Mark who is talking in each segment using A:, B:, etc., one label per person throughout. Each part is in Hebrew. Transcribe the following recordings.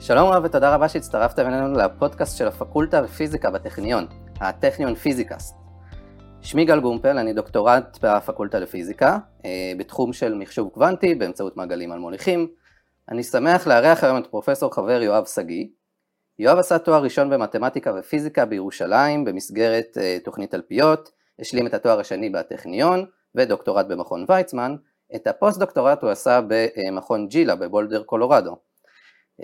A: שלום רב ותודה רבה שהצטרפתם אלינו לפודקאסט של הפקולטה לפיזיקה בטכניון, הטכניון פיזיקאסט. שמי גל גומפל, אני דוקטורט בפקולטה לפיזיקה, אה, בתחום של מחשוב קוונטי באמצעות מעגלים על מוליכים. אני שמח לארח היום את פרופסור חבר יואב שגיא. יואב עשה תואר ראשון במתמטיקה ופיזיקה בירושלים במסגרת אה, תוכנית תלפיות, השלים את התואר השני בטכניון ודוקטורט במכון ויצמן. את הפוסט דוקטורט הוא עשה במכון ג'ילה בבולדר קולורדו.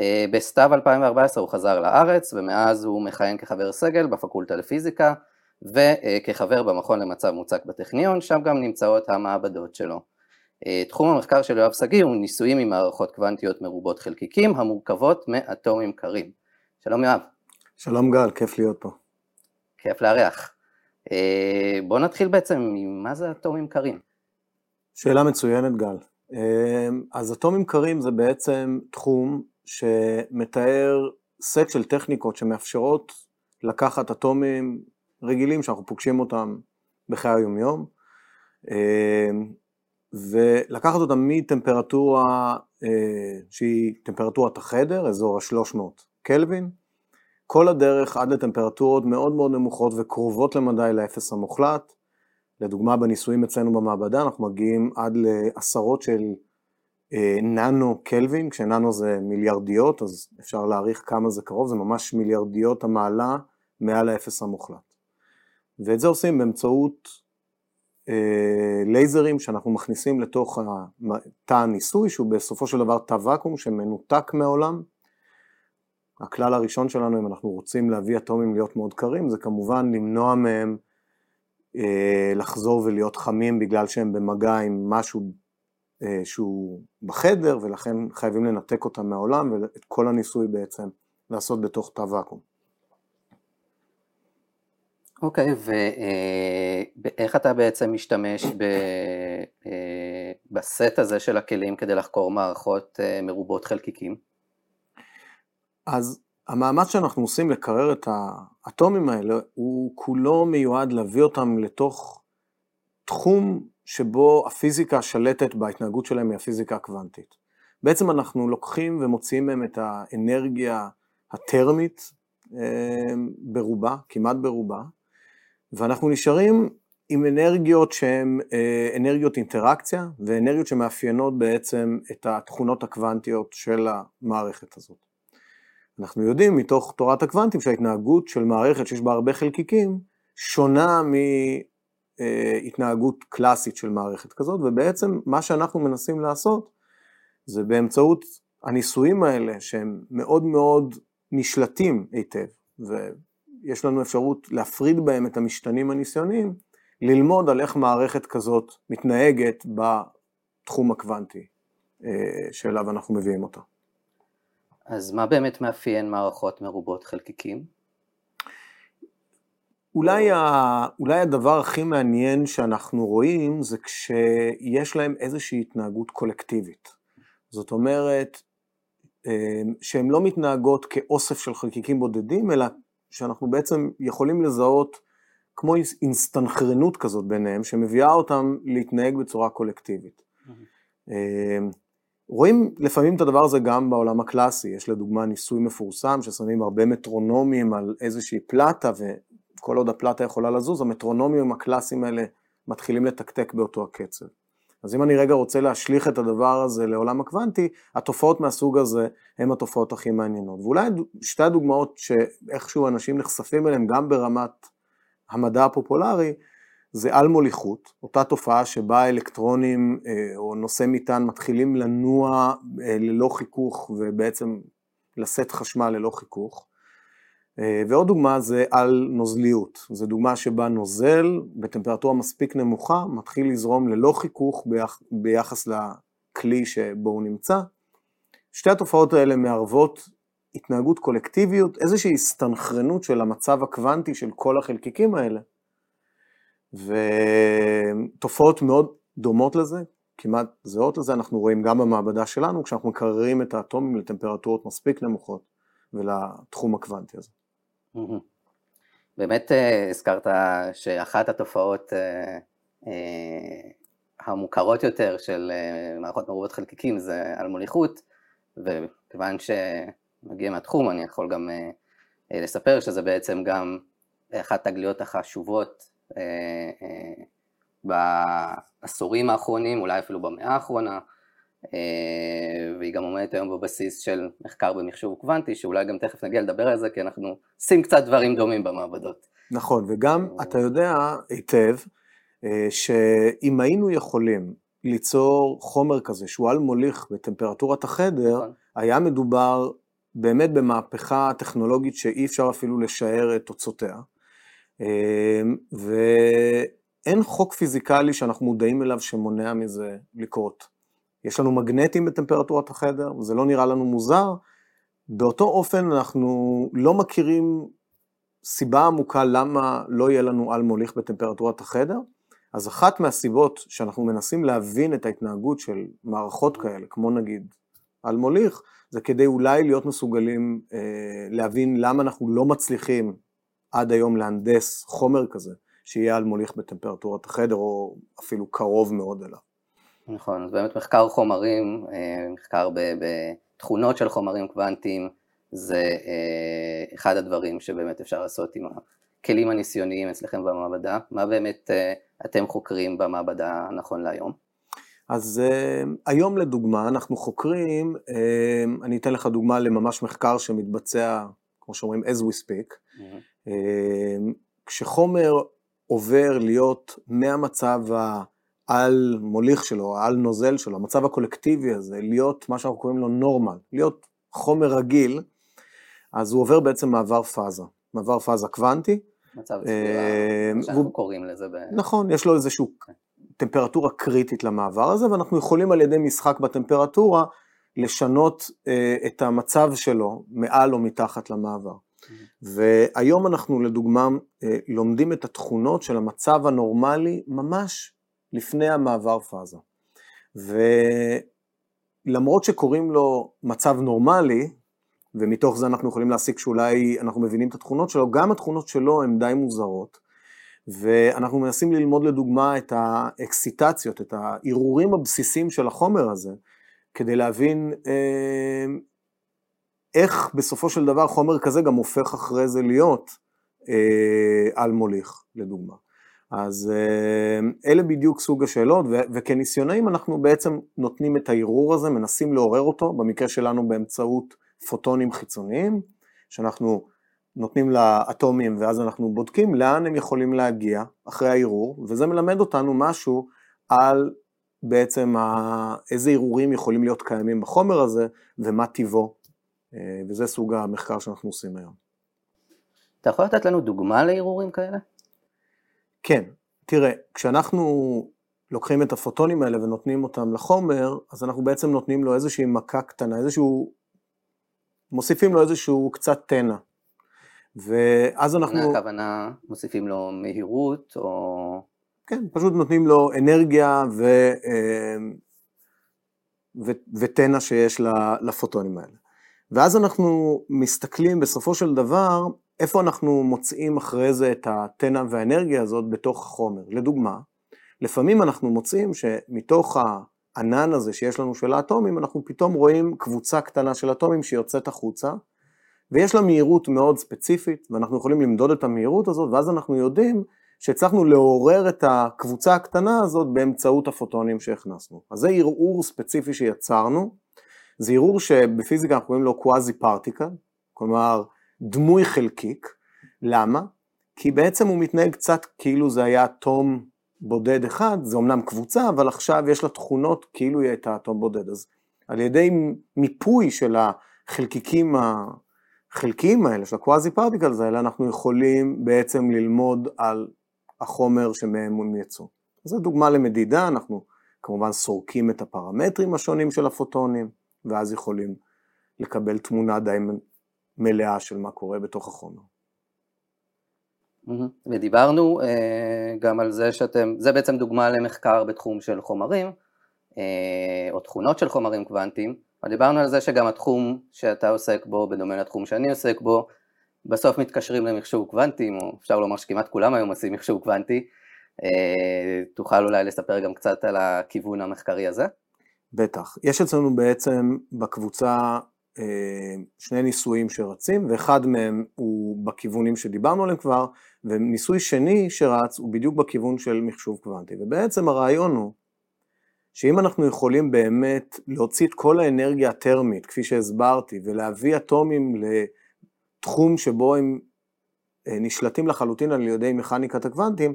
A: אה, בסתיו 2014 הוא חזר לארץ ומאז הוא מכהן כחבר סגל בפקולטה לפיזיקה וכחבר במכון למצב מוצק בטכניון, שם גם נמצאות המעבדות שלו. אה, תחום המחקר של יואב שגיא הוא ניסויים עם מערכות קוונטיות מרובות חלקיקים המורכבות מאטומים קרים. שלום יואב.
B: שלום גל, כיף להיות פה.
A: כיף לארח. אה, בוא נתחיל בעצם ממה זה אטומים קרים.
B: שאלה מצוינת גל. אז אטומים קרים זה בעצם תחום שמתאר סט של טכניקות שמאפשרות לקחת אטומים רגילים שאנחנו פוגשים אותם בחיי היומיום, אמ, ולקחת אותם מטמפרטורה אה, שהיא טמפרטורת החדר, אזור ה-300 קלווין, כל הדרך עד לטמפרטורות מאוד מאוד נמוכות וקרובות למדי לאפס המוחלט. לדוגמה, בניסויים אצלנו במעבדה אנחנו מגיעים עד לעשרות של אה, ננו קלווין, כשננו זה מיליארדיות, אז אפשר להעריך כמה זה קרוב, זה ממש מיליארדיות המעלה מעל האפס המוחלט. ואת זה עושים באמצעות אה, לייזרים שאנחנו מכניסים לתוך תא הניסוי, שהוא בסופו של דבר תא ואקום שמנותק מעולם. הכלל הראשון שלנו, אם אנחנו רוצים להביא אטומים להיות מאוד קרים, זה כמובן למנוע מהם אה, לחזור ולהיות חמים בגלל שהם במגע עם משהו שהוא בחדר, ולכן חייבים לנתק אותם מהעולם, ואת כל הניסוי בעצם לעשות בתוך תא ואקום.
A: אוקיי, okay, ואיך אתה בעצם משתמש ב, אה, בסט הזה של הכלים כדי לחקור מערכות אה, מרובות חלקיקים?
B: אז המאמץ שאנחנו עושים לקרר את האטומים האלה, הוא כולו מיועד להביא אותם לתוך תחום שבו הפיזיקה השלטת בהתנהגות שלהם היא הפיזיקה הקוונטית. בעצם אנחנו לוקחים ומוציאים מהם את האנרגיה הטרמית אה, ברובה, כמעט ברובה, ואנחנו נשארים עם אנרגיות שהן אה, אנרגיות אינטראקציה ואנרגיות שמאפיינות בעצם את התכונות הקוונטיות של המערכת הזאת. אנחנו יודעים מתוך תורת הקוונטים שההתנהגות של מערכת שיש בה הרבה חלקיקים שונה מהתנהגות קלאסית של מערכת כזאת, ובעצם מה שאנחנו מנסים לעשות זה באמצעות הניסויים האלה שהם מאוד מאוד נשלטים היטב, יש לנו אפשרות להפריד בהם את המשתנים הניסיוניים, ללמוד על איך מערכת כזאת מתנהגת בתחום הקוונטי אה, שאליו אנחנו מביאים אותה.
A: אז מה באמת מאפיין מערכות מרובות חלקיקים?
B: אולי, ה, אולי הדבר הכי מעניין שאנחנו רואים זה כשיש להם איזושהי התנהגות קולקטיבית. זאת אומרת, אה, שהן לא מתנהגות כאוסף של חלקיקים בודדים, אלא שאנחנו בעצם יכולים לזהות כמו אינסטנכרנות כזאת ביניהם, שמביאה אותם להתנהג בצורה קולקטיבית. Mm-hmm. רואים לפעמים את הדבר הזה גם בעולם הקלאסי, יש לדוגמה ניסוי מפורסם ששמים הרבה מטרונומים על איזושהי פלטה, וכל עוד הפלטה יכולה לזוז, המטרונומים הקלאסיים האלה מתחילים לתקתק באותו הקצב. אז אם אני רגע רוצה להשליך את הדבר הזה לעולם הקוונטי, התופעות מהסוג הזה הן התופעות הכי מעניינות. ואולי שתי הדוגמאות שאיכשהו אנשים נחשפים אליהן גם ברמת המדע הפופולרי, זה על מוליכות, אותה תופעה שבה אלקטרונים אה, או נושאי מטען מתחילים לנוע אה, ללא חיכוך ובעצם לשאת חשמל ללא חיכוך. אה, ועוד דוגמה זה על נוזליות, זו דוגמה שבה נוזל בטמפרטורה מספיק נמוכה מתחיל לזרום ללא חיכוך ביח, ביחס לכלי שבו הוא נמצא. שתי התופעות האלה מערבות התנהגות קולקטיביות, איזושהי הסתנכרנות של המצב הקוונטי של כל החלקיקים האלה. ותופעות מאוד דומות לזה, כמעט זהות לזה, אנחנו רואים גם במעבדה שלנו, כשאנחנו מקררים את האטומים לטמפרטורות מספיק נמוכות ולתחום הקוונטי הזה.
A: באמת אה, הזכרת שאחת התופעות אה, אה, המוכרות יותר של מערכות מרובות חלקיקים זה על מוליכות, וכיוון מגיע מהתחום, אני יכול גם לספר שזה בעצם גם אחת התגליות החשובות בעשורים האחרונים, אולי אפילו במאה האחרונה, והיא גם עומדת היום בבסיס של מחקר במחשוב קוונטי, שאולי גם תכף נגיע לדבר על זה, כי אנחנו עושים קצת דברים דומים במעבדות.
B: נכון, וגם אתה יודע היטב, שאם היינו יכולים ליצור חומר כזה שהוא על מוליך בטמפרטורת החדר, נכון. היה מדובר באמת במהפכה טכנולוגית שאי אפשר אפילו לשער את תוצאותיה. ואין חוק פיזיקלי שאנחנו מודעים אליו שמונע מזה לקרות. יש לנו מגנטים בטמפרטורת החדר, זה לא נראה לנו מוזר. באותו אופן אנחנו לא מכירים סיבה עמוקה למה לא יהיה לנו על מוליך בטמפרטורת החדר, אז אחת מהסיבות שאנחנו מנסים להבין את ההתנהגות של מערכות כאלה, כמו נגיד על מוליך, זה כדי אולי להיות מסוגלים אה, להבין למה אנחנו לא מצליחים עד היום להנדס חומר כזה, שיהיה על מוליך בטמפרטורת החדר, או אפילו קרוב מאוד אליו.
A: נכון, אז באמת מחקר חומרים, אה, מחקר בתכונות של חומרים קוונטיים, זה אה, אחד הדברים שבאמת אפשר לעשות עם הכלים הניסיוניים אצלכם במעבדה. מה באמת אה, אתם חוקרים במעבדה נכון להיום?
B: אז היום לדוגמה אנחנו חוקרים, אני אתן לך דוגמה לממש מחקר שמתבצע, כמו שאומרים, as we speak, mm-hmm. כשחומר עובר להיות מהמצב העל מוליך שלו, העל נוזל שלו, המצב הקולקטיבי הזה, להיות מה שאנחנו קוראים לו נורמל, להיות חומר רגיל, אז הוא עובר בעצם מעבר פאזה, מעבר פאזה קוונטי.
A: מצב סבירה, שאנחנו קוראים לזה. ב...
B: נכון, יש לו איזושהי. טמפרטורה קריטית למעבר הזה, ואנחנו יכולים על ידי משחק בטמפרטורה לשנות אה, את המצב שלו מעל או מתחת למעבר. Mm-hmm. והיום אנחנו לדוגמה אה, לומדים את התכונות של המצב הנורמלי ממש לפני המעבר פאזה. ולמרות שקוראים לו מצב נורמלי, ומתוך זה אנחנו יכולים להסיק שאולי אנחנו מבינים את התכונות שלו, גם התכונות שלו הן די מוזרות, ואנחנו מנסים ללמוד לדוגמה את האקסיטציות, את הערעורים הבסיסיים של החומר הזה, כדי להבין אה, איך בסופו של דבר חומר כזה גם הופך אחרי זה להיות אה, על מוליך, לדוגמה. אז אה, אלה בדיוק סוג השאלות, וכניסיונאים אנחנו בעצם נותנים את הערעור הזה, מנסים לעורר אותו, במקרה שלנו באמצעות פוטונים חיצוניים, שאנחנו נותנים לאטומים ואז אנחנו בודקים לאן הם יכולים להגיע אחרי הערעור, וזה מלמד אותנו משהו על בעצם ה... איזה ערעורים יכולים להיות קיימים בחומר הזה ומה טיבו, אה, וזה סוג המחקר שאנחנו עושים היום.
A: אתה יכול לתת לנו דוגמה לערעורים כאלה?
B: כן, תראה, כשאנחנו לוקחים את הפוטונים האלה ונותנים אותם לחומר, אז אנחנו בעצם נותנים לו איזושהי מכה קטנה, איזשהו, מוסיפים לו איזשהו קצת תנע. ואז אנחנו...
A: מה הכוונה, מוסיפים לו מהירות או...
B: כן, פשוט נותנים לו אנרגיה ו... אה, ו... ותנע שיש לפוטונים האלה. ואז אנחנו מסתכלים בסופו של דבר איפה אנחנו מוצאים אחרי זה את התנע והאנרגיה הזאת בתוך החומר. לדוגמה, לפעמים אנחנו מוצאים שמתוך הענן הזה שיש לנו של האטומים, אנחנו פתאום רואים קבוצה קטנה של אטומים שיוצאת החוצה, ויש לה מהירות מאוד ספציפית, ואנחנו יכולים למדוד את המהירות הזאת, ואז אנחנו יודעים שהצלחנו לעורר את הקבוצה הקטנה הזאת באמצעות הפוטונים שהכנסנו. אז זה ערעור ספציפי שיצרנו, זה ערעור שבפיזיקה אנחנו קוראים לו קוואזי פרטיקל, כלומר דמוי חלקיק, למה? כי בעצם הוא מתנהג קצת כאילו זה היה אטום בודד אחד, זה אמנם קבוצה, אבל עכשיו יש לה תכונות כאילו היא הייתה אטום בודד. אז על ידי מיפוי של החלקיקים החלקיים האלה, של הקוואזי פרטיקלס האלה, אנחנו יכולים בעצם ללמוד על החומר שמהם הם יצאו. זו דוגמה למדידה, אנחנו כמובן סורקים את הפרמטרים השונים של הפוטונים, ואז יכולים לקבל תמונה מלאה של מה קורה בתוך החומר.
A: ודיברנו uh, גם על זה שאתם, זה בעצם דוגמה למחקר בתחום של חומרים, uh, או תכונות של חומרים קוונטיים, אבל דיברנו על זה שגם התחום שאתה עוסק בו, בדומה לתחום שאני עוסק בו, בסוף מתקשרים למחשוב קוונטי, או אפשר לומר שכמעט כולם היום עושים מחשוב קוונטי, uh, תוכל אולי לספר גם קצת על הכיוון המחקרי הזה?
B: בטח. יש אצלנו בעצם בקבוצה שני ניסויים שרצים, ואחד מהם הוא בכיוונים שדיברנו עליהם כבר, וניסוי שני שרץ הוא בדיוק בכיוון של מחשוב קוונטי. ובעצם הרעיון הוא שאם אנחנו יכולים באמת להוציא את כל האנרגיה הטרמית, כפי שהסברתי, ולהביא אטומים לתחום שבו הם אה, נשלטים לחלוטין על ידי מכניקת הקוונטים,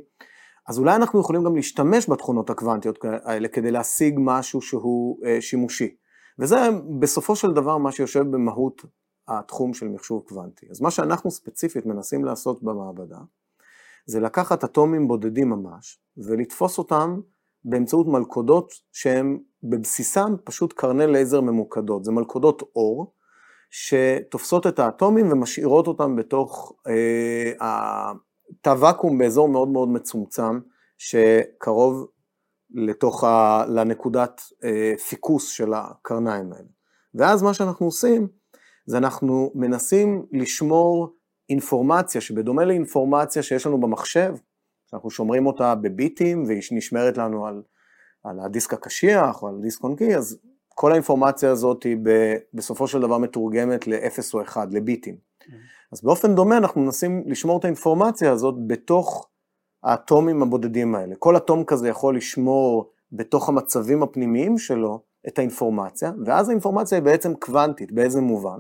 B: אז אולי אנחנו יכולים גם להשתמש בתכונות הקוונטיות האלה כדי להשיג משהו שהוא אה, שימושי. וזה בסופו של דבר מה שיושב במהות התחום של מחשוב קוונטי. אז מה שאנחנו ספציפית מנסים לעשות במעבדה, זה לקחת אטומים בודדים ממש, ולתפוס אותם באמצעות מלכודות שהן בבסיסם פשוט קרני לייזר ממוקדות. זה מלכודות אור, שתופסות את האטומים ומשאירות אותם בתוך אה, תא ואקום באזור מאוד מאוד מצומצם, שקרוב לתוך ה, לנקודת אה, פיקוס של הקרניים האלה. ואז מה שאנחנו עושים, זה אנחנו מנסים לשמור אינפורמציה שבדומה לאינפורמציה שיש לנו במחשב, שאנחנו שומרים אותה בביטים והיא נשמרת לנו על, על הדיסק הקשיח או על דיסק אונקי, אז כל האינפורמציה הזאת היא בסופו של דבר מתורגמת ל-0 או 1, לביטים. Mm-hmm. אז באופן דומה אנחנו מנסים לשמור את האינפורמציה הזאת בתוך האטומים הבודדים האלה. כל אטום כזה יכול לשמור בתוך המצבים הפנימיים שלו את האינפורמציה, ואז האינפורמציה היא בעצם קוונטית, באיזה מובן?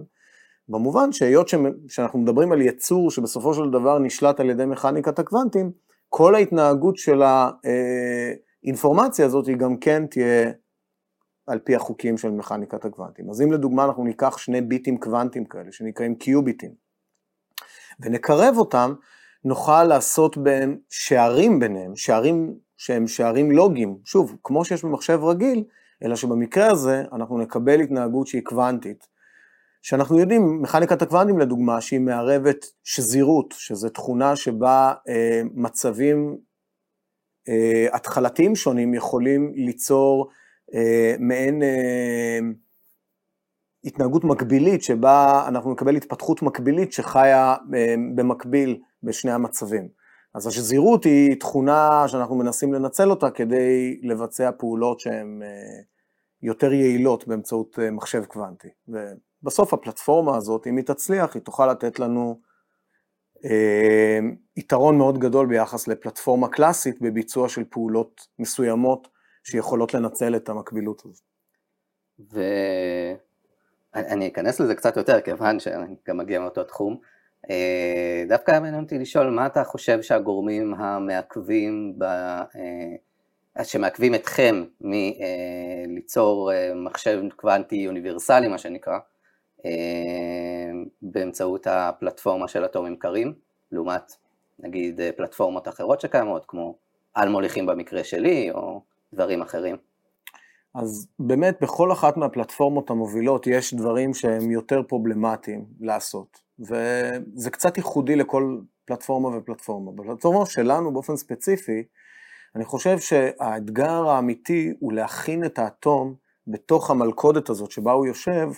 B: במובן שהיות שאנחנו מדברים על יצור שבסופו של דבר נשלט על ידי מכניקת הקוונטים, כל ההתנהגות של האינפורמציה הזאת היא גם כן תהיה על פי החוקים של מכניקת הקוונטים. אז אם לדוגמה אנחנו ניקח שני ביטים קוונטיים כאלה, שנקראים קיוביטים, ונקרב אותם, נוכל לעשות בהם שערים ביניהם, שערים שהם שערים לוגיים, שוב, כמו שיש במחשב רגיל, אלא שבמקרה הזה אנחנו נקבל התנהגות שהיא קוונטית. שאנחנו יודעים, מכניקת הקוונטים לדוגמה, שהיא מערבת שזירות, שזו תכונה שבה אה, מצבים אה, התחלתיים שונים יכולים ליצור אה, מעין אה, התנהגות מקבילית, שבה אנחנו נקבל התפתחות מקבילית שחיה אה, במקביל בשני המצבים. אז השזירות היא תכונה שאנחנו מנסים לנצל אותה כדי לבצע פעולות שהן אה, יותר יעילות באמצעות אה, מחשב קוונטי. ובסוף הפלטפורמה הזאת, אם היא תצליח, היא תוכל לתת לנו אה, יתרון מאוד גדול ביחס לפלטפורמה קלאסית בביצוע של פעולות מסוימות שיכולות לנצל את המקבילות הזאת.
A: ואני אכנס לזה קצת יותר, כיוון שאני גם מגיע מאותו תחום. אה, דווקא היה מעניין אותי לשאול, מה אתה חושב שהגורמים המעכבים, ב... אה, שמעכבים אתכם מליצור אה, מחשב קוונטי אוניברסלי, מה שנקרא, באמצעות הפלטפורמה של אטומים קרים, לעומת נגיד פלטפורמות אחרות שקיימות, כמו על מוליכים במקרה שלי, או דברים אחרים.
B: אז באמת בכל אחת מהפלטפורמות המובילות יש דברים שהם יותר פרובלמטיים לעשות. וזה קצת ייחודי לכל פלטפורמה ופלטפורמה. בפלטפורמה שלנו באופן ספציפי, אני חושב שהאתגר האמיתי הוא להכין את האטום בתוך המלכודת הזאת שבה הוא יושב,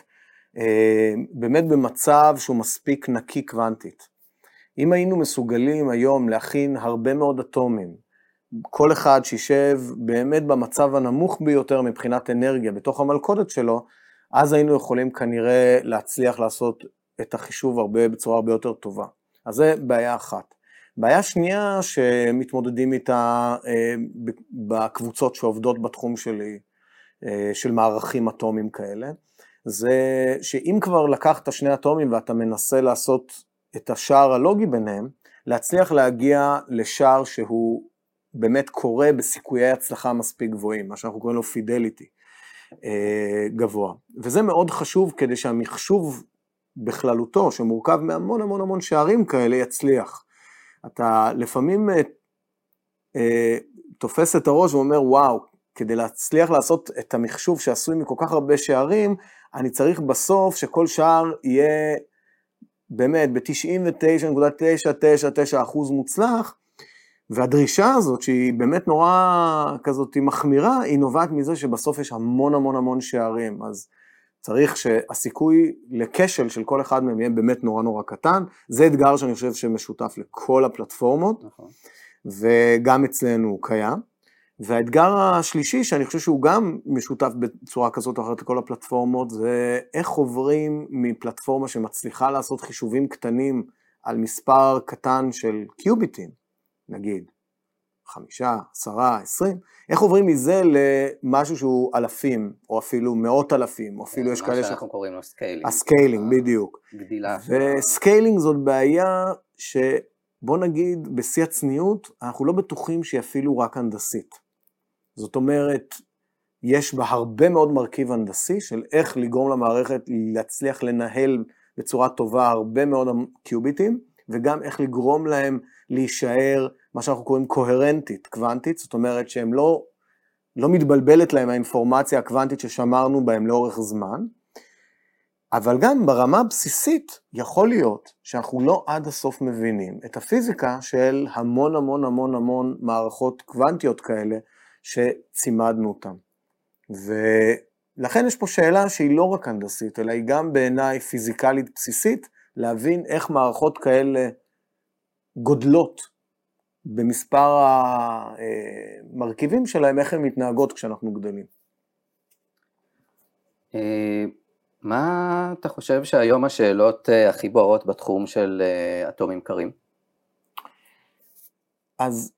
B: אה, באמת במצב שהוא מספיק נקי קוונטית. אם היינו מסוגלים היום להכין הרבה מאוד אטומים, כל אחד שישב באמת במצב הנמוך ביותר מבחינת אנרגיה בתוך המלכודת שלו, אז היינו יכולים כנראה להצליח לעשות את החישוב הרבה, בצורה הרבה יותר טובה. אז זה בעיה אחת. בעיה שנייה שמתמודדים איתה אה, בקבוצות שעובדות בתחום שלי, אה, של מערכים אטומיים כאלה, זה שאם כבר לקחת שני אטומים ואתה מנסה לעשות את השער הלוגי ביניהם, להצליח להגיע לשער שהוא באמת קורה בסיכויי הצלחה מספיק גבוהים, מה שאנחנו קוראים לו פידליטי אה, גבוה. וזה מאוד חשוב כדי שהמחשוב בכללותו, שמורכב מהמון המון המון שערים כאלה, יצליח. אתה לפעמים אה, אה, תופס את הראש ואומר, וואו, כדי להצליח לעשות את המחשוב שעשוי מכל כך הרבה שערים, אני צריך בסוף שכל שער יהיה באמת ב-99.999% מוצלח, והדרישה הזאת, שהיא באמת נורא כזאת מחמירה, היא נובעת מזה שבסוף יש המון המון המון שערים. אז צריך שהסיכוי לכשל של כל אחד מהם יהיה באמת נורא נורא קטן. זה אתגר שאני חושב שמשותף לכל הפלטפורמות, נכון. וגם אצלנו הוא קיים. והאתגר השלישי, שאני חושב שהוא גם משותף בצורה כזאת או אחרת לכל הפלטפורמות, זה איך עוברים מפלטפורמה שמצליחה לעשות חישובים קטנים על מספר קטן של קיוביטים, נגיד, חמישה, עשרה, עשרים, איך עוברים מזה למשהו שהוא אלפים, או אפילו מאות אלפים, או אפילו יש כאלה
A: ש... מה שאנחנו קוראים לו סקיילינג.
B: הסקיילינג, בדיוק.
A: גדילה.
B: ו scaling זאת בעיה שבוא נגיד, בשיא הצניעות, אנחנו לא בטוחים שהיא אפילו רק הנדסית. זאת אומרת, יש בה הרבה מאוד מרכיב הנדסי של איך לגרום למערכת להצליח לנהל בצורה טובה הרבה מאוד קיוביטים, וגם איך לגרום להם להישאר מה שאנחנו קוראים קוהרנטית, קוונטית, זאת אומרת שהם לא, לא מתבלבלת להם האינפורמציה הקוונטית ששמרנו בהם לאורך זמן, אבל גם ברמה הבסיסית יכול להיות שאנחנו לא עד הסוף מבינים את הפיזיקה של המון המון המון המון מערכות קוונטיות כאלה שצימדנו אותן. ולכן יש פה שאלה שהיא לא רק הנדסית, אלא היא גם בעיניי פיזיקלית בסיסית, להבין איך מערכות כאלה גודלות במספר המרכיבים שלהם, איך הן מתנהגות כשאנחנו גדלים.
A: אה, מה אתה חושב שהיום השאלות אה, הכי בוערות בתחום של אה, אטומים קרים?
B: אז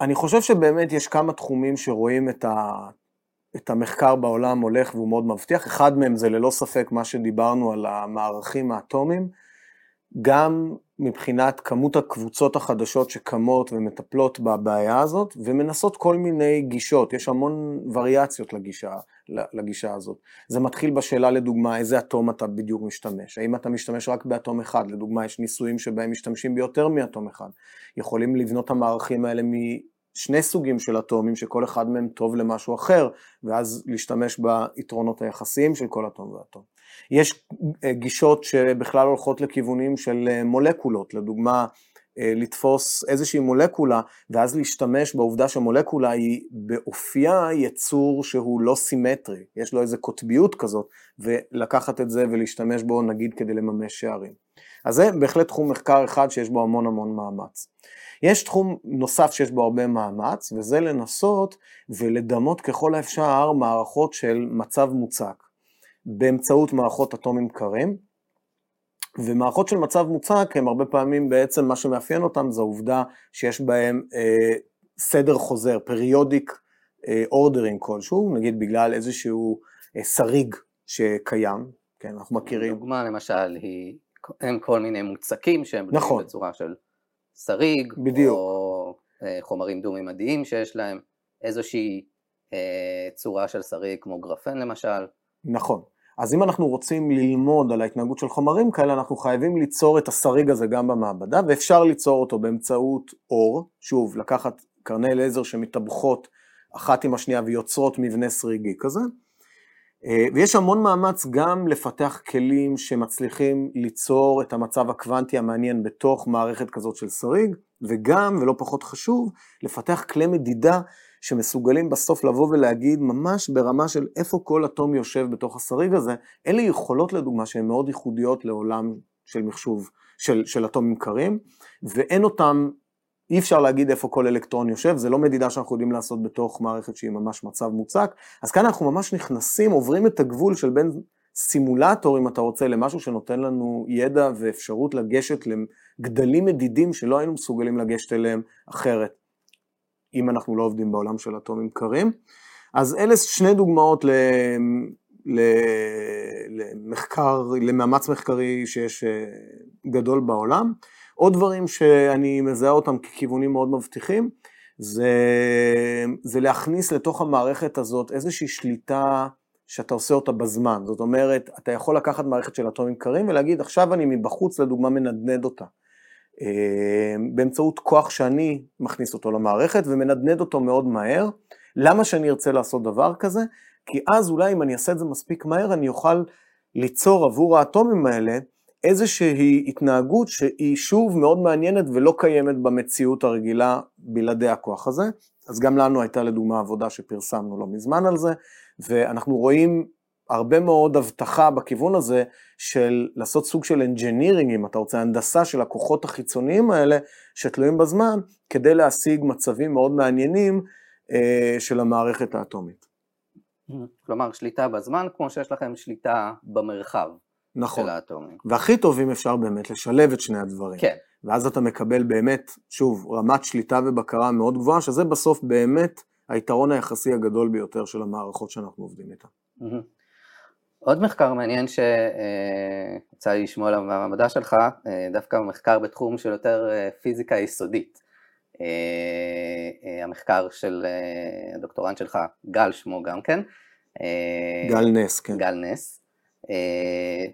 B: אני חושב שבאמת יש כמה תחומים שרואים את, ה, את המחקר בעולם הולך והוא מאוד מבטיח. אחד מהם זה ללא ספק מה שדיברנו על המערכים האטומיים. גם מבחינת כמות הקבוצות החדשות שקמות ומטפלות בבעיה הזאת, ומנסות כל מיני גישות, יש המון וריאציות לגישה, לגישה הזאת. זה מתחיל בשאלה לדוגמה, איזה אטום אתה בדיוק משתמש, האם אתה משתמש רק באטום אחד, לדוגמה יש ניסויים שבהם משתמשים ביותר מאטום אחד, יכולים לבנות המערכים האלה משני סוגים של אטומים, שכל אחד מהם טוב למשהו אחר, ואז להשתמש ביתרונות היחסיים של כל אטום ואטום. יש אה, גישות שבכלל הולכות לכיוונים של אה, מולקולות, לדוגמה, אה, לתפוס איזושהי מולקולה, ואז להשתמש בעובדה שמולקולה היא באופייה יצור שהוא לא סימטרי, יש לו איזו קוטביות כזאת, ולקחת את זה ולהשתמש בו נגיד כדי לממש שערים. אז זה בהחלט תחום מחקר אחד שיש בו המון המון מאמץ. יש תחום נוסף שיש בו הרבה מאמץ, וזה לנסות ולדמות ככל האפשר מערכות של מצב מוצק. באמצעות מערכות אטומים קרים, ומערכות של מצב מוצק הם הרבה פעמים בעצם מה שמאפיין אותם זה העובדה שיש בהם אה, סדר חוזר, periodic ordering אה, כלשהו, נגיד בגלל איזשהו אה, שריג שקיים, כן, אנחנו מכירים.
A: דוגמה למשל היא, הם כל מיני מוצקים שהם נכון. בצורה של שריג,
B: בדיוק.
A: או אה, חומרים דו-ממדיים שיש להם איזושהי אה, צורה של שריג כמו גרפן למשל.
B: נכון. אז אם אנחנו רוצים ללמוד על ההתנהגות של חומרים כאלה, אנחנו חייבים ליצור את השריג הזה גם במעבדה, ואפשר ליצור אותו באמצעות אור, שוב, לקחת קרני לייזר שמתאבכות אחת עם השנייה ויוצרות מבנה שריגי כזה. אה, ויש המון מאמץ גם לפתח כלים שמצליחים ליצור את המצב הקוונטי המעניין בתוך מערכת כזאת של שריג, וגם, ולא פחות חשוב, לפתח כלי מדידה שמסוגלים בסוף לבוא ולהגיד ממש ברמה של איפה כל אטום יושב בתוך השריג הזה, אלה יכולות לדוגמה שהן מאוד ייחודיות לעולם של מחשוב, של, של אטומים קרים, ואין אותם, אי אפשר להגיד איפה כל אלקטרון יושב, זה לא מדידה שאנחנו יודעים לעשות בתוך מערכת שהיא ממש מצב מוצק, אז כאן אנחנו ממש נכנסים, עוברים את הגבול של בין סימולטור, אם אתה רוצה, למשהו שנותן לנו ידע ואפשרות לגשת לגדלים מדידים שלא היינו מסוגלים לגשת אליהם אחרת. אם אנחנו לא עובדים בעולם של אטומים קרים. אז אלה שני דוגמאות למחקר, למאמץ מחקרי שיש אה, גדול בעולם. עוד דברים שאני מזהה אותם ככיוונים מאוד מבטיחים, זה, זה להכניס לתוך המערכת הזאת איזושהי שליטה שאתה עושה אותה בזמן. זאת אומרת, אתה יכול לקחת מערכת של אטומים קרים ולהגיד, עכשיו אני מבחוץ לדוגמה מנדנד אותה. אה, באמצעות כוח שאני מכניס אותו למערכת ומנדנד אותו מאוד מהר. למה שאני ארצה לעשות דבר כזה? כי אז אולי אם אני אעשה את זה מספיק מהר, אני אוכל ליצור עבור האטומים האלה איזושהי התנהגות שהיא שוב מאוד מעניינת ולא קיימת במציאות הרגילה בלעדי הכוח הזה. אז גם לנו הייתה לדוגמה עבודה שפרסמנו לא מזמן על זה, ואנחנו רואים הרבה מאוד הבטחה בכיוון הזה של לעשות סוג של engineering, אם אתה רוצה, הנדסה של הכוחות החיצוניים האלה שתלויים בזמן, כדי להשיג מצבים מאוד מעניינים אה, של המערכת האטומית.
A: כלומר, שליטה בזמן כמו שיש לכם שליטה במרחב
B: נכון.
A: של האטומים.
B: והכי טוב אם אפשר באמת לשלב את שני הדברים.
A: כן.
B: ואז אתה מקבל באמת, שוב, רמת שליטה ובקרה מאוד גבוהה, שזה בסוף באמת היתרון היחסי הגדול ביותר של המערכות שאנחנו עובדים איתן.
A: עוד מחקר מעניין שיצא לי לשמוע עליו מהמעבדה שלך, אה, דווקא מחקר בתחום של יותר אה, פיזיקה יסודית. אה, המחקר של הדוקטורנט שלך, גל שמו גם כן.
B: גל נס, כן.
A: גל נס,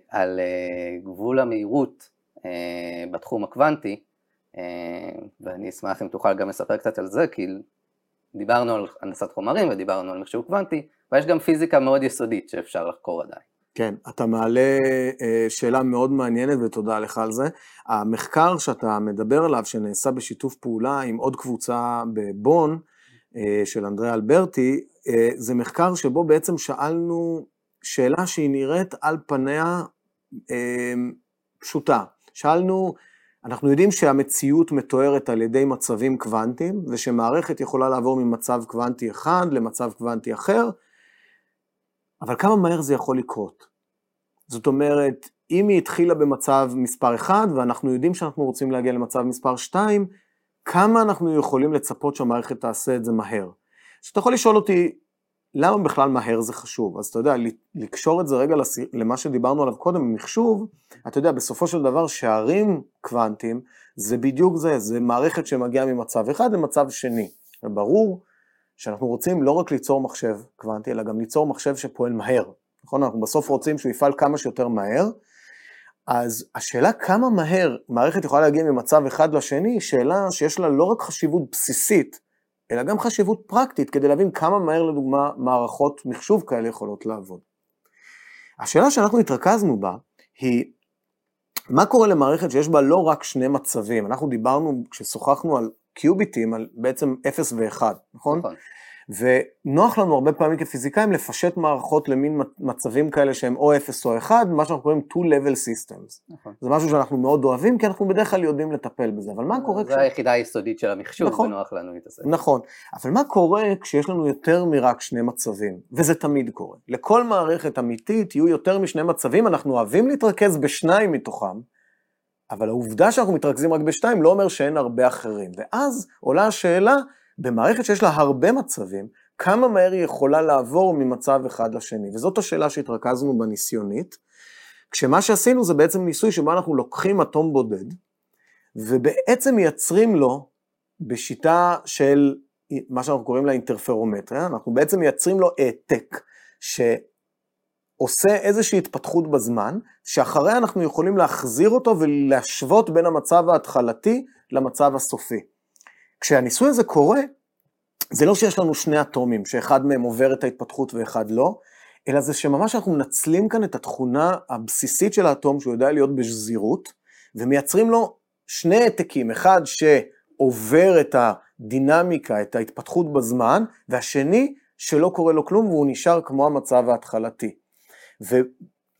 A: על גבול המהירות בתחום הקוונטי, ואני אשמח אם תוכל גם לספר קצת על זה, כי דיברנו על הנדסת חומרים ודיברנו על מחשוב קוונטי, ויש גם פיזיקה מאוד יסודית שאפשר לחקור עדיין.
B: כן, אתה מעלה אה, שאלה מאוד מעניינת ותודה לך על זה. המחקר שאתה מדבר עליו, שנעשה בשיתוף פעולה עם עוד קבוצה בבון, אה, של אנדרי אלברטי, אה, זה מחקר שבו בעצם שאלנו שאלה שהיא נראית על פניה פשוטה. שאלנו, אנחנו יודעים שהמציאות מתוארת על ידי מצבים קוונטיים, ושמערכת יכולה לעבור ממצב קוונטי אחד למצב קוונטי אחר, אבל כמה מהר זה יכול לקרות? זאת אומרת, אם היא התחילה במצב מספר 1, ואנחנו יודעים שאנחנו רוצים להגיע למצב מספר 2, כמה אנחנו יכולים לצפות שהמערכת תעשה את זה מהר? אז אתה יכול לשאול אותי, למה בכלל מהר זה חשוב? אז אתה יודע, לקשור את זה רגע למה שדיברנו עליו קודם, מחשוב, אתה יודע, בסופו של דבר שערים קוונטיים, זה בדיוק זה, זה מערכת שמגיעה ממצב אחד למצב שני. וברור שאנחנו רוצים לא רק ליצור מחשב קוונטי, אלא גם ליצור מחשב שפועל מהר. נכון? אנחנו בסוף רוצים שהוא יפעל כמה שיותר מהר. אז השאלה כמה מהר מערכת יכולה להגיע ממצב אחד לשני, היא שאלה שיש לה לא רק חשיבות בסיסית, אלא גם חשיבות פרקטית, כדי להבין כמה מהר לדוגמה מערכות מחשוב כאלה יכולות לעבוד. השאלה שאנחנו התרכזנו בה היא, מה קורה למערכת שיש בה לא רק שני מצבים? אנחנו דיברנו, כששוחחנו על קיוביטים, על בעצם 0 ו-1, נכון? נכון. ונוח לנו הרבה פעמים כפיזיקאים לפשט מערכות למין מצבים כאלה שהם או 0 או 1, מה שאנחנו קוראים two-level systems. נכון. זה משהו שאנחנו מאוד אוהבים, כי אנחנו בדרך כלל יודעים לטפל בזה, אבל מה קורה...
A: זה כש... היחידה היסודית של המחשוב, נכון, ונוח לנו להתעסק.
B: נכון, אבל מה קורה כשיש לנו יותר מרק שני מצבים? וזה תמיד קורה. לכל מערכת אמיתית יהיו יותר משני מצבים, אנחנו אוהבים להתרכז בשניים מתוכם, אבל העובדה שאנחנו מתרכזים רק בשתיים לא אומר שאין הרבה אחרים. ואז עולה השאלה, במערכת שיש לה הרבה מצבים, כמה מהר היא יכולה לעבור ממצב אחד לשני? וזאת השאלה שהתרכזנו בניסיונית, כשמה שעשינו זה בעצם ניסוי שבו אנחנו לוקחים אטום בודד, ובעצם מייצרים לו, בשיטה של מה שאנחנו קוראים לה אינטרפרומטריה, אנחנו בעצם מייצרים לו העתק, שעושה איזושהי התפתחות בזמן, שאחריה אנחנו יכולים להחזיר אותו ולהשוות בין המצב ההתחלתי למצב הסופי. כשהניסוי הזה קורה, זה לא שיש לנו שני אטומים, שאחד מהם עובר את ההתפתחות ואחד לא, אלא זה שממש אנחנו מנצלים כאן את התכונה הבסיסית של האטום, שהוא יודע להיות בשזירות, ומייצרים לו שני העתקים, אחד שעובר את הדינמיקה, את ההתפתחות בזמן, והשני שלא קורה לו כלום והוא נשאר כמו המצב ההתחלתי.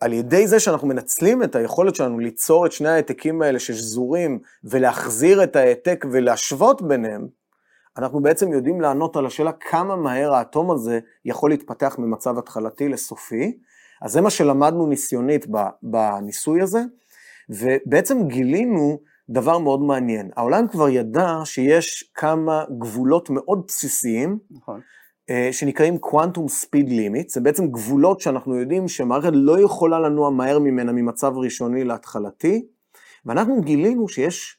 B: על ידי זה שאנחנו מנצלים את היכולת שלנו ליצור את שני ההעתקים האלה ששזורים ולהחזיר את ההעתק ולהשוות ביניהם, אנחנו בעצם יודעים לענות על השאלה כמה מהר האטום הזה יכול להתפתח ממצב התחלתי לסופי. אז זה מה שלמדנו ניסיונית בניסוי הזה, ובעצם גילינו דבר מאוד מעניין. העולם כבר ידע שיש כמה גבולות מאוד בסיסיים, נכון. אה, שנקראים Quantum Speed Limit, זה בעצם גבולות שאנחנו יודעים שמערכת לא יכולה לנוע מהר ממנה ממצב ראשוני להתחלתי, ואנחנו גילינו שיש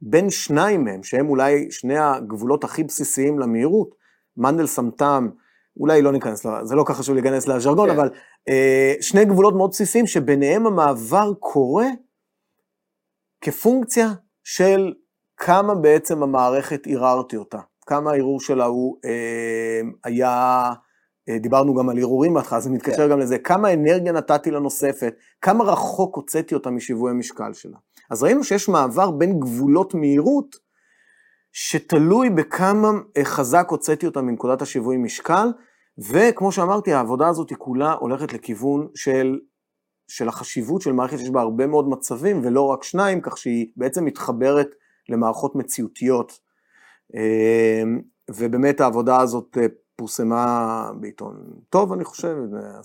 B: בין שניים מהם, שהם אולי שני הגבולות הכי בסיסיים למהירות, מנדל סמטם, אולי לא ניכנס, זה לא ככה חשוב להיכנס לז'רגון, כן. אבל אה, שני גבולות מאוד בסיסיים שביניהם המעבר קורה כפונקציה של כמה בעצם המערכת ערערתי אותה. כמה הערעור שלה הוא אה, היה, אה, דיברנו גם על ערעורים בהתחלה, זה מתקשר כן. גם לזה, כמה אנרגיה נתתי לנוספת, כמה רחוק הוצאתי אותה משיווי המשקל שלה. אז ראינו שיש מעבר בין גבולות מהירות, שתלוי בכמה אה, חזק הוצאתי אותה מנקודת השיווי משקל, וכמו שאמרתי, העבודה הזאת היא כולה הולכת לכיוון של, של החשיבות של מערכת שיש בה הרבה מאוד מצבים, ולא רק שניים, כך שהיא בעצם מתחברת למערכות מציאותיות ובאמת העבודה הזאת פורסמה בעיתון טוב, אני חושב,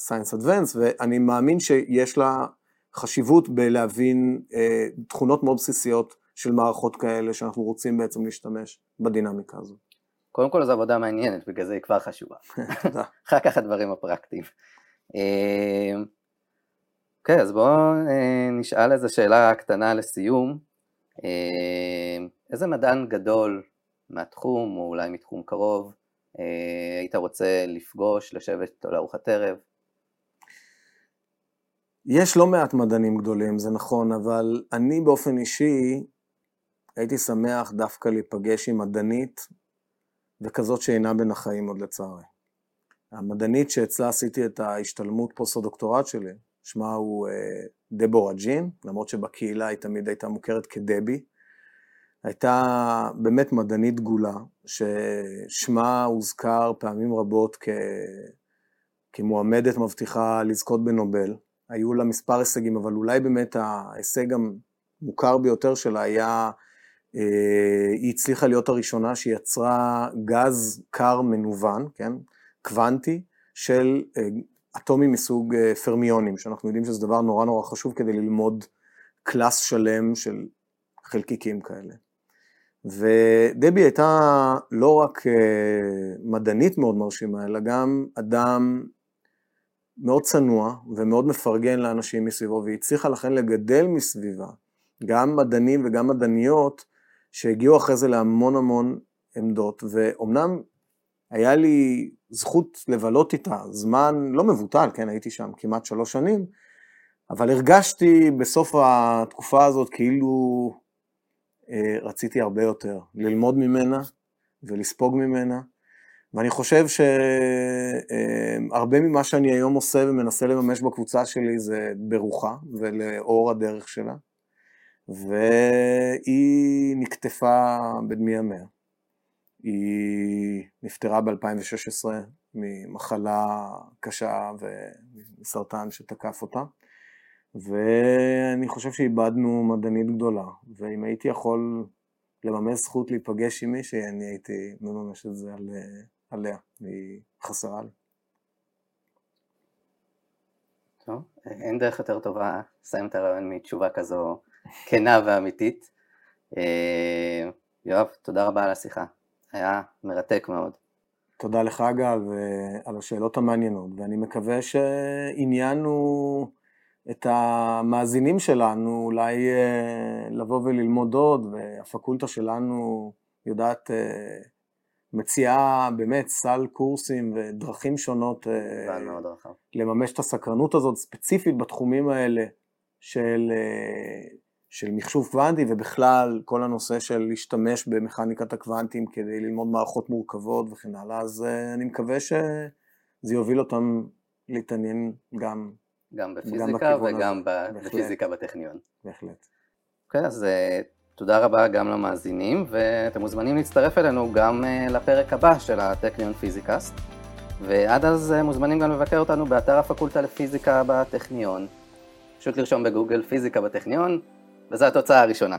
B: Science Advance, ואני מאמין שיש לה חשיבות בלהבין אה, תכונות מאוד בסיסיות של מערכות כאלה, שאנחנו רוצים בעצם להשתמש בדינמיקה הזו.
A: קודם כל זו עבודה מעניינת, בגלל זה היא כבר חשובה. תודה. אחר כך הדברים הפרקטיים. אה, אוקיי, אז בואו אה, נשאל איזו שאלה קטנה לסיום. אה, איזה מדען גדול מהתחום, או אולי מתחום קרוב, היית רוצה לפגוש, לשבת לארוחת ערב?
B: יש לא מעט מדענים גדולים, זה נכון, אבל אני באופן אישי הייתי שמח דווקא להיפגש עם מדענית וכזאת שאינה בין החיים עוד לצערי. המדענית שאצלה עשיתי את ההשתלמות פוסט-הדוקטורט שלי, שמה הוא אה, דבורה ג'ין, למרות שבקהילה היא תמיד הייתה מוכרת כדבי. הייתה באמת מדענית דגולה, ששמה הוזכר פעמים רבות כ... כמועמדת מבטיחה לזכות בנובל. היו לה מספר הישגים, אבל אולי באמת ההישג המוכר ביותר שלה היה, אה, היא הצליחה להיות הראשונה שיצרה גז קר מנוון, כן, קוונטי, של אה, אטומים מסוג אה, פרמיונים, שאנחנו יודעים שזה דבר נורא נורא חשוב כדי ללמוד קלאס שלם של חלקיקים כאלה. ודבי הייתה לא רק מדענית מאוד מרשימה, אלא גם אדם מאוד צנוע ומאוד מפרגן לאנשים מסביבו, והיא הצליחה לכן לגדל מסביבה גם מדענים וגם מדעניות שהגיעו אחרי זה להמון המון עמדות, ואומנם היה לי זכות לבלות איתה זמן לא מבוטל, כן, הייתי שם כמעט שלוש שנים, אבל הרגשתי בסוף התקופה הזאת כאילו אה, רציתי הרבה יותר, ללמוד ממנה ולספוג ממנה, ואני חושב שהרבה ממה שאני היום עושה ומנסה לממש בקבוצה שלי זה ברוחה ולאור הדרך שלה. והיא נקטפה בדמי ימיה. היא נפטרה ב-2016 ממחלה קשה ומסרטן שתקף אותה. ואני חושב שאיבדנו מדענית גדולה, ואם הייתי יכול לממש זכות להיפגש עם מישהי, אני הייתי מממש את זה על, עליה, והיא חסרה לי.
A: טוב, אין דרך יותר טובה לסיים את הרעיון מתשובה כזו כנה ואמיתית. אה, יואב, תודה רבה על השיחה, היה מרתק מאוד.
B: תודה לך גל ועל השאלות המעניינות, ואני מקווה שעניינו את המאזינים שלנו אולי אה, לבוא וללמוד עוד, והפקולטה שלנו יודעת אה, מציעה באמת סל קורסים ודרכים שונות
A: אה,
B: לממש את הסקרנות הזאת, ספציפית בתחומים האלה של, של מחשוב קוונטי ובכלל כל הנושא של להשתמש במכניקת הקוונטים כדי ללמוד מערכות מורכבות וכן הלאה, אז אני מקווה שזה יוביל אותם להתעניין גם
A: גם בפיזיקה גם וגם בפיזיקה בטכניון.
B: בהחלט.
A: אוקיי, okay, אז תודה רבה גם למאזינים, ואתם מוזמנים להצטרף אלינו גם אה, לפרק הבא של הטכניון פיזיקאסט. ועד אז אה, מוזמנים גם לבקר אותנו באתר הפקולטה לפיזיקה בטכניון. פשוט לרשום בגוגל פיזיקה בטכניון, וזו התוצאה הראשונה.